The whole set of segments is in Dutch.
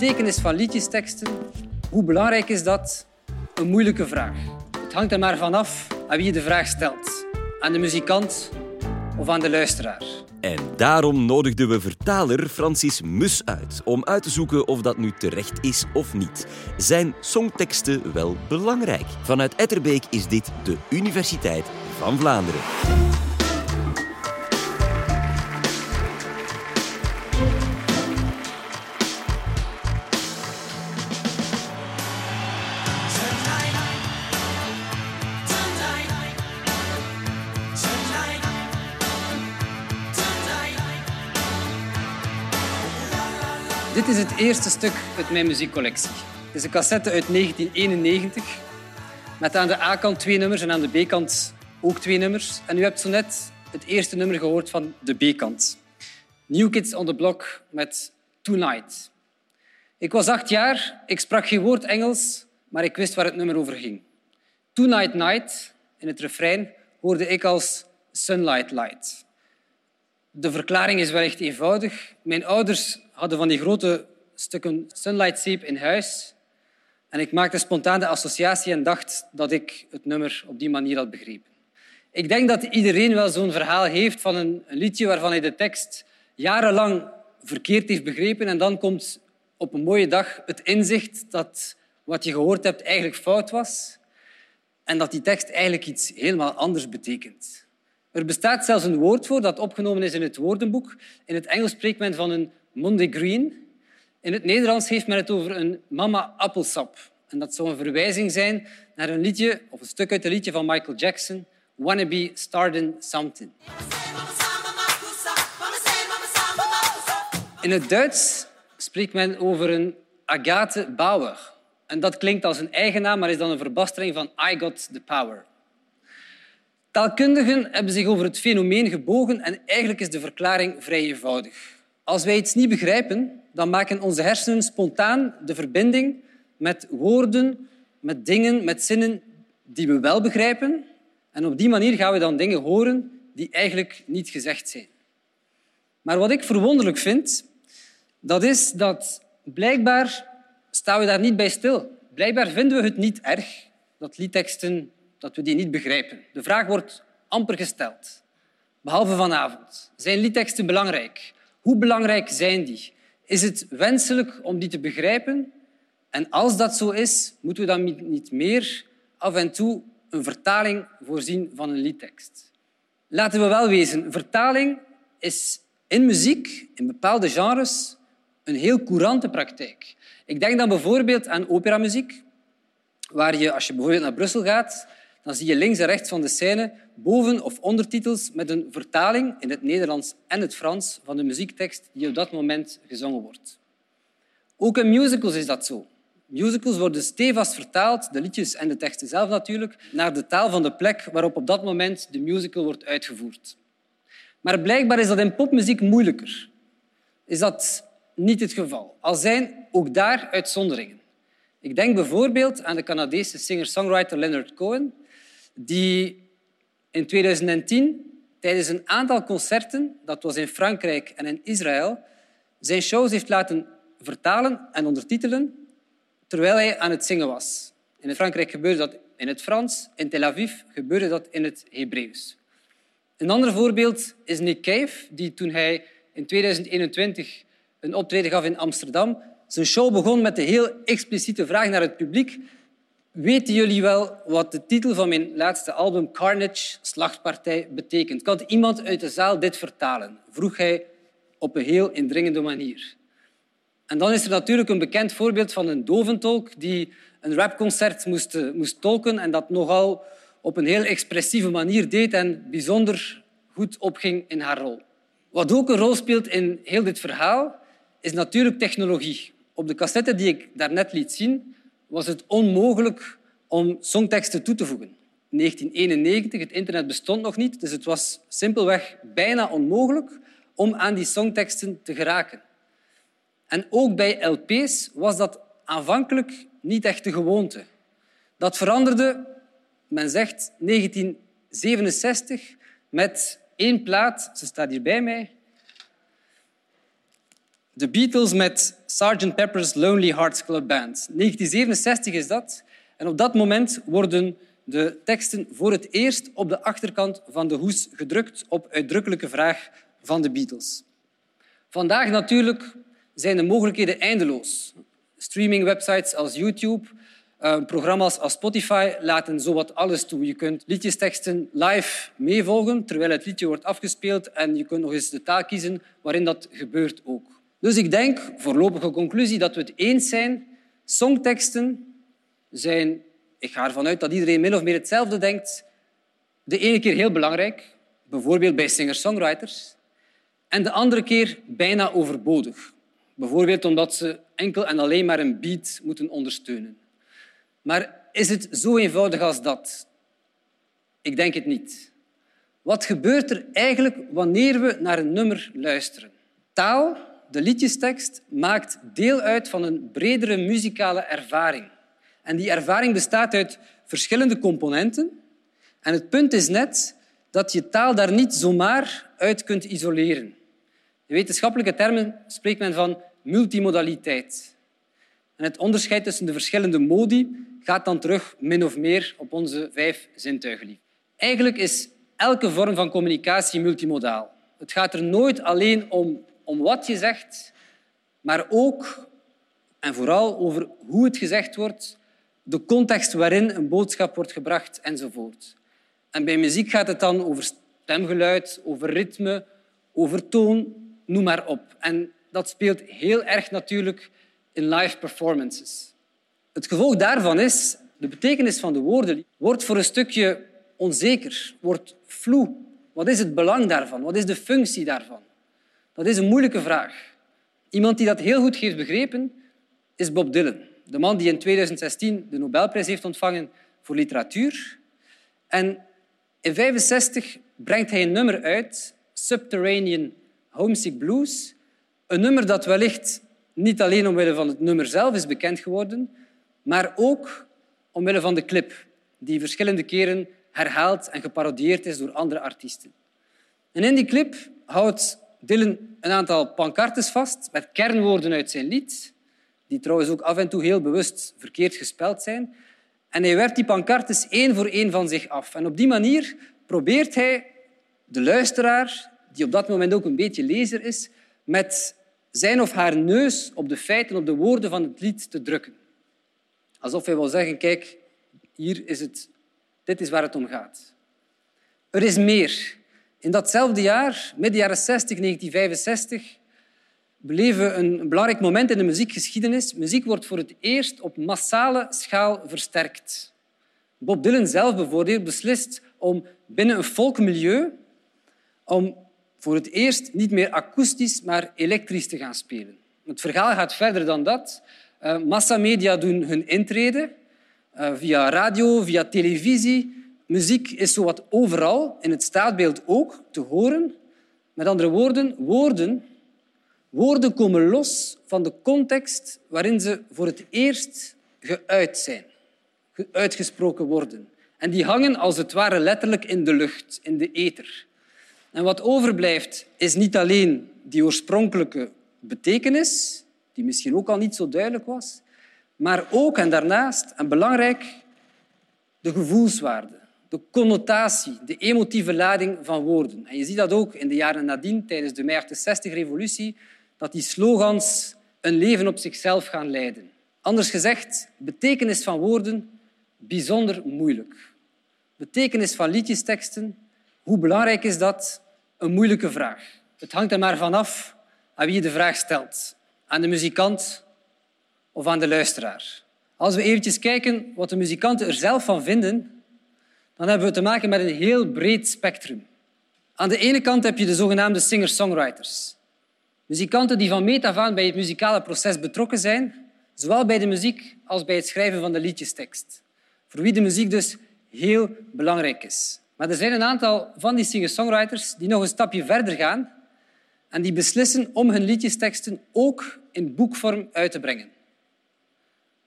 betekenis van liedjesteksten, hoe belangrijk is dat? Een moeilijke vraag. Het hangt er maar vanaf aan wie je de vraag stelt. Aan de muzikant of aan de luisteraar. En daarom nodigden we vertaler Francis Mus uit om uit te zoeken of dat nu terecht is of niet. Zijn songteksten wel belangrijk? Vanuit Etterbeek is dit de Universiteit van Vlaanderen. Dit is het eerste stuk uit mijn muziekcollectie. Het is een cassette uit 1991 met aan de A-kant twee nummers en aan de B-kant ook twee nummers. En u hebt zo net het eerste nummer gehoord van de B-kant. New Kids on the Block met Tonight. Ik was acht jaar, ik sprak geen woord Engels, maar ik wist waar het nummer over ging. Tonight Night, in het refrein, hoorde ik als Sunlight Light. De verklaring is wel echt eenvoudig. Mijn ouders hadden van die grote stukken Sunlight in huis. En ik maakte spontaan de associatie en dacht dat ik het nummer op die manier had begrepen. Ik denk dat iedereen wel zo'n verhaal heeft van een, een liedje waarvan hij de tekst jarenlang verkeerd heeft begrepen en dan komt op een mooie dag het inzicht dat wat je gehoord hebt eigenlijk fout was en dat die tekst eigenlijk iets helemaal anders betekent. Er bestaat zelfs een woord voor dat opgenomen is in het woordenboek. In het Engels spreekt men van een Monday Green. In het Nederlands heeft men het over een mama appelsap. En dat zou een verwijzing zijn naar een liedje, of een stuk uit een liedje van Michael Jackson, Wanna Be Starting Something. In het Duits spreekt men over een Agathe Bauer. En dat klinkt als een eigen naam, maar is dan een verbastering van I Got the Power. Taalkundigen hebben zich over het fenomeen gebogen en eigenlijk is de verklaring vrij eenvoudig. Als wij iets niet begrijpen, dan maken onze hersenen spontaan de verbinding met woorden, met dingen, met zinnen die we wel begrijpen. En op die manier gaan we dan dingen horen die eigenlijk niet gezegd zijn. Maar wat ik verwonderlijk vind, dat is dat blijkbaar staan we daar niet bij stil. Blijkbaar vinden we het niet erg dat liedteksten dat we die niet begrijpen. De vraag wordt amper gesteld. Behalve vanavond. Zijn liedteksten belangrijk? Hoe belangrijk zijn die? Is het wenselijk om die te begrijpen? En als dat zo is, moeten we dan niet meer af en toe een vertaling voorzien van een liedtekst? Laten we wel wezen, vertaling is in muziek, in bepaalde genres, een heel courante praktijk. Ik denk dan bijvoorbeeld aan operamuziek, waar je, als je bijvoorbeeld naar Brussel gaat, dan zie je links en rechts van de scène boven- of ondertitels met een vertaling in het Nederlands en het Frans van de muziektekst die op dat moment gezongen wordt. Ook in musicals is dat zo. Musicals worden stevast vertaald, de liedjes en de teksten zelf natuurlijk, naar de taal van de plek waarop op dat moment de musical wordt uitgevoerd. Maar blijkbaar is dat in popmuziek moeilijker. Is dat niet het geval? Al zijn ook daar uitzonderingen. Ik denk bijvoorbeeld aan de Canadese singer-songwriter Leonard Cohen, die in 2010 tijdens een aantal concerten, dat was in Frankrijk en in Israël, zijn shows heeft laten vertalen en ondertitelen terwijl hij aan het zingen was. In Frankrijk gebeurde dat in het Frans, in Tel Aviv gebeurde dat in het Hebreeuws. Een ander voorbeeld is Nick Cave, die toen hij in 2021 een optreden gaf in Amsterdam, zijn show begon met de heel expliciete vraag naar het publiek Weten jullie wel wat de titel van mijn laatste album Carnage, Slachtpartij, betekent? Kan iemand uit de zaal dit vertalen? vroeg hij op een heel indringende manier. En dan is er natuurlijk een bekend voorbeeld van een doventolk die een rapconcert moest, eh, moest tolken en dat nogal op een heel expressieve manier deed en bijzonder goed opging in haar rol. Wat ook een rol speelt in heel dit verhaal, is natuurlijk technologie. Op de cassette die ik daarnet liet zien, was het onmogelijk om songteksten toe te voegen. In 1991, het internet bestond nog niet, dus het was simpelweg bijna onmogelijk om aan die songteksten te geraken. En ook bij LP's was dat aanvankelijk niet echt de gewoonte. Dat veranderde, men zegt, 1967 met één plaat, ze staat hier bij mij, De Beatles met Sgt. Pepper's Lonely Hearts Club Band. 1967 is dat. En op dat moment worden de teksten voor het eerst op de achterkant van de hoes gedrukt op uitdrukkelijke vraag van de Beatles. Vandaag natuurlijk zijn de mogelijkheden eindeloos. Streamingwebsites als YouTube, eh, programma's als Spotify laten zowat alles toe. Je kunt liedjesteksten live meevolgen terwijl het liedje wordt afgespeeld en je kunt nog eens de taal kiezen waarin dat gebeurt ook. Dus ik denk, voorlopige conclusie, dat we het eens zijn. Songteksten zijn, ik ga ervan uit dat iedereen min of meer hetzelfde denkt, de ene keer heel belangrijk, bijvoorbeeld bij singer-songwriters, en de andere keer bijna overbodig. Bijvoorbeeld omdat ze enkel en alleen maar een beat moeten ondersteunen. Maar is het zo eenvoudig als dat? Ik denk het niet. Wat gebeurt er eigenlijk wanneer we naar een nummer luisteren? Taal, de liedjestekst, maakt deel uit van een bredere muzikale ervaring. En die ervaring bestaat uit verschillende componenten. En het punt is net dat je taal daar niet zomaar uit kunt isoleren. In wetenschappelijke termen spreekt men van multimodaliteit. En het onderscheid tussen de verschillende modi gaat dan terug min of meer op onze vijf zintuigen. Eigenlijk is elke vorm van communicatie multimodaal. Het gaat er nooit alleen om, om wat je zegt, maar ook en vooral over hoe het gezegd wordt, de context waarin een boodschap wordt gebracht enzovoort. En bij muziek gaat het dan over stemgeluid, over ritme, over toon, noem maar op. En dat speelt heel erg natuurlijk in live performances. Het gevolg daarvan is, de betekenis van de woorden wordt voor een stukje onzeker, wordt vloe. Wat is het belang daarvan? Wat is de functie daarvan? Dat is een moeilijke vraag. Iemand die dat heel goed heeft begrepen, is Bob Dylan. De man die in 2016 de Nobelprijs heeft ontvangen voor literatuur. En in 1965 brengt hij een nummer uit, Subterranean Homesick Blues. Een nummer dat wellicht niet alleen omwille van het nummer zelf is bekend geworden, maar ook omwille van de clip, die verschillende keren herhaald en geparodieerd is door andere artiesten. En in die clip houdt Dylan een aantal pancartes vast met kernwoorden uit zijn lied, die trouwens ook af en toe heel bewust verkeerd gespeld zijn. En hij werpt die pancartes één voor één van zich af. En op die manier probeert hij de luisteraar, die op dat moment ook een beetje lezer is, met zijn of haar neus op de feiten, op de woorden van het lied te drukken. Alsof hij wil zeggen, kijk, hier is het, dit is waar het om gaat. Er is meer. In datzelfde jaar, midden jaren 60, 1965, beleven we een belangrijk moment in de muziekgeschiedenis. Muziek wordt voor het eerst op massale schaal versterkt. Bob Dylan zelf bijvoorbeeld beslist om binnen een volkmilieu om voor het eerst niet meer akoestisch, maar elektrisch te gaan spelen. Het verhaal gaat verder dan dat. Uh, massamedia doen hun intrede uh, via radio, via televisie. Muziek is zowat overal, in het staatbeeld ook, te horen. Met andere woorden, woorden, woorden komen los van de context waarin ze voor het eerst geuit zijn, uitgesproken worden. En die hangen als het ware letterlijk in de lucht, in de ether. En wat overblijft is niet alleen die oorspronkelijke betekenis, die misschien ook al niet zo duidelijk was, maar ook en daarnaast, en belangrijk, de gevoelswaarde, de connotatie, de emotieve lading van woorden. En je ziet dat ook in de jaren nadien, tijdens de mei 68-revolutie, dat die slogans een leven op zichzelf gaan leiden. Anders gezegd, betekenis van woorden bijzonder moeilijk. Betekenis van liedjesteksten hoe belangrijk is dat? Een moeilijke vraag. Het hangt er maar vanaf aan wie je de vraag stelt. Aan de muzikant of aan de luisteraar. Als we eventjes kijken wat de muzikanten er zelf van vinden, dan hebben we te maken met een heel breed spectrum. Aan de ene kant heb je de zogenaamde singer-songwriters. Muzikanten die van meet af aan bij het muzikale proces betrokken zijn, zowel bij de muziek als bij het schrijven van de liedjestekst. Voor wie de muziek dus heel belangrijk is. Maar er zijn een aantal van die singer-songwriters die nog een stapje verder gaan en die beslissen om hun liedjesteksten ook in boekvorm uit te brengen.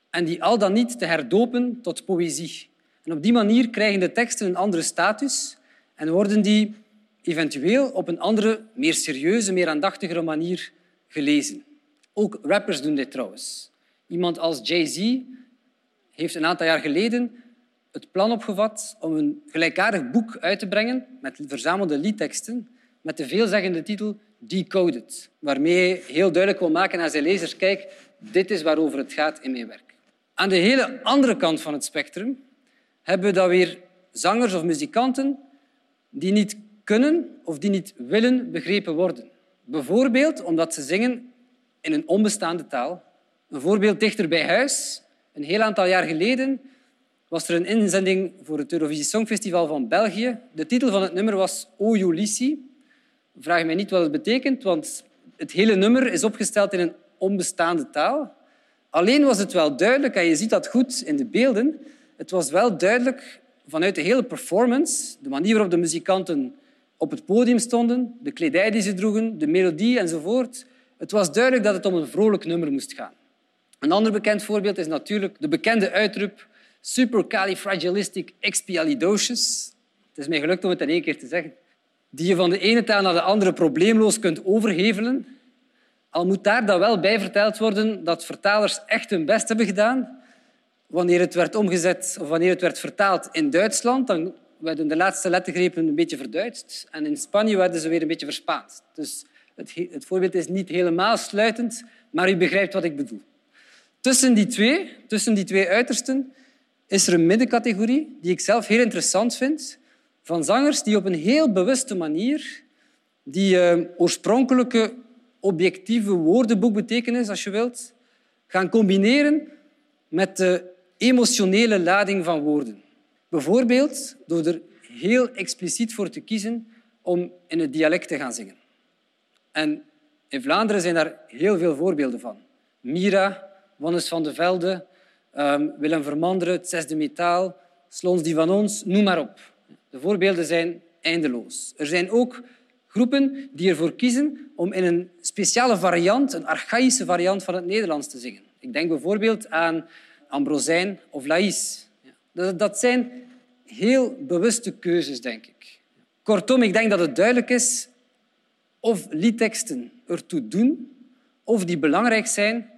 En die al dan niet te herdopen tot poëzie. En op die manier krijgen de teksten een andere status en worden die eventueel op een andere, meer serieuze, meer aandachtigere manier gelezen. Ook rappers doen dit trouwens. Iemand als Jay-Z heeft een aantal jaar geleden het plan opgevat om een gelijkaardig boek uit te brengen met verzamelde liedteksten met de veelzeggende titel Decoded, waarmee heel duidelijk wil maken aan zijn lezers, kijk, dit is waarover het gaat in mijn werk. Aan de hele andere kant van het spectrum hebben we dan weer zangers of muzikanten die niet kunnen of die niet willen begrepen worden. Bijvoorbeeld omdat ze zingen in een onbestaande taal. Een voorbeeld dichter bij huis. Een heel aantal jaar geleden was er een inzending voor het Eurovisie Songfestival van België. De titel van het nummer was O Ulysses. Vraag mij niet wat het betekent, want het hele nummer is opgesteld in een onbestaande taal. Alleen was het wel duidelijk, en je ziet dat goed in de beelden, het was wel duidelijk vanuit de hele performance, de manier waarop de muzikanten op het podium stonden, de kledij die ze droegen, de melodie enzovoort. Het was duidelijk dat het om een vrolijk nummer moest gaan. Een ander bekend voorbeeld is natuurlijk de bekende uitroep supercalifragilisticexpialidocious. Het is mij gelukt om het in één keer te zeggen. Die je van de ene taal naar de andere probleemloos kunt overhevelen. Al moet daar dan wel bij verteld worden dat vertalers echt hun best hebben gedaan. Wanneer het werd omgezet of wanneer het werd vertaald in Duitsland, dan werden de laatste lettergrepen een beetje verduidst. En in Spanje werden ze weer een beetje verspaand. Dus het, het voorbeeld is niet helemaal sluitend, maar u begrijpt wat ik bedoel. Tussen die twee, tussen die twee uitersten is er een middencategorie die ik zelf heel interessant vind, van zangers die op een heel bewuste manier die uh, oorspronkelijke objectieve woordenboekbetekenis, als je wilt, gaan combineren met de emotionele lading van woorden. Bijvoorbeeld door er heel expliciet voor te kiezen om in het dialect te gaan zingen. En in Vlaanderen zijn daar heel veel voorbeelden van. Mira, Wannes van de Velde, um, Willem Vermanderen, het Zesde Metaal, Slons die van ons, noem maar op. De voorbeelden zijn eindeloos. Er zijn ook groepen die ervoor kiezen om in een speciale variant, een archaïsche variant van het Nederlands te zingen. Ik denk bijvoorbeeld aan Ambrosijn of Laïs. Dat zijn heel bewuste keuzes, denk ik. Kortom, ik denk dat het duidelijk is of liedteksten ertoe doen of die belangrijk zijn,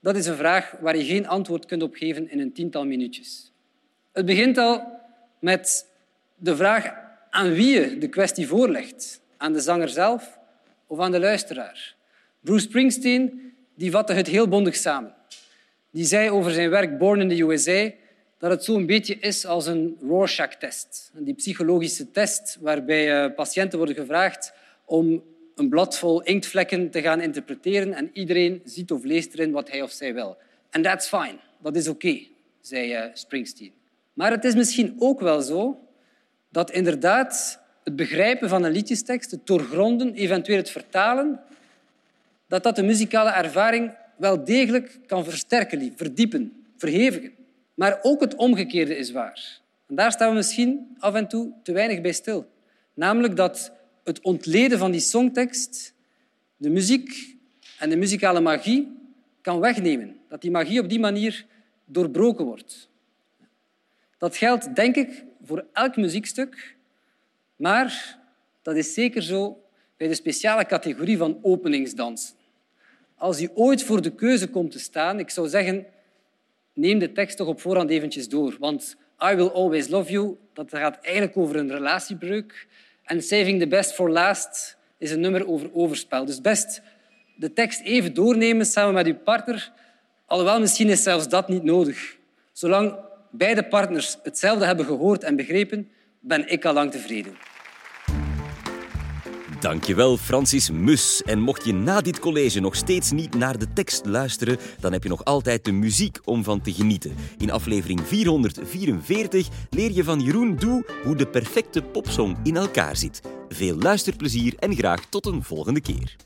dat is een vraag waar je geen antwoord kunt op geven in een tiental minuutjes. Het begint al met de vraag aan wie je de kwestie voorlegt. Aan de zanger zelf of aan de luisteraar. Bruce Springsteen die vatte het heel bondig samen. Die zei over zijn werk Born in the USA dat het zo'n beetje is als een Rorschach-test. Die psychologische test waarbij eh, patiënten worden gevraagd om een blad vol inktvlekken te gaan interpreteren en iedereen ziet of leest erin wat hij of zij wil. En that's fine. Dat is oké, zei eh, Springsteen. Maar het is misschien ook wel zo dat inderdaad het begrijpen van een liedjestekst, het doorgronden, eventueel het vertalen, dat dat de muzikale ervaring wel degelijk kan versterken, verdiepen, verhevigen. Maar ook het omgekeerde is waar. En daar staan we misschien af en toe te weinig bij stil. Namelijk dat het ontleden van die songtekst de muziek en de muzikale magie kan wegnemen. Dat die magie op die manier doorbroken wordt. Dat geldt, denk ik, voor elk muziekstuk, maar dat is zeker zo bij de speciale categorie van openingsdansen. Als je ooit voor de keuze komt te staan, ik zou zeggen, neem de tekst toch op voorhand eventjes door. Want I Will Always Love You, dat gaat eigenlijk over een relatiebreuk. En Saving the Best for Last is een nummer over overspel. Dus best de tekst even doornemen samen met je partner. Alhoewel, misschien is zelfs dat niet nodig. Zolang beide partners hetzelfde hebben gehoord en begrepen, ben ik al lang tevreden. Dankjewel, Francis Mus. En mocht je na dit college nog steeds niet naar de tekst luisteren, dan heb je nog altijd de muziek om van te genieten. In aflevering 444 leer je van Jeroen Doe hoe de perfecte popsong in elkaar zit. Veel luisterplezier en graag tot een volgende keer.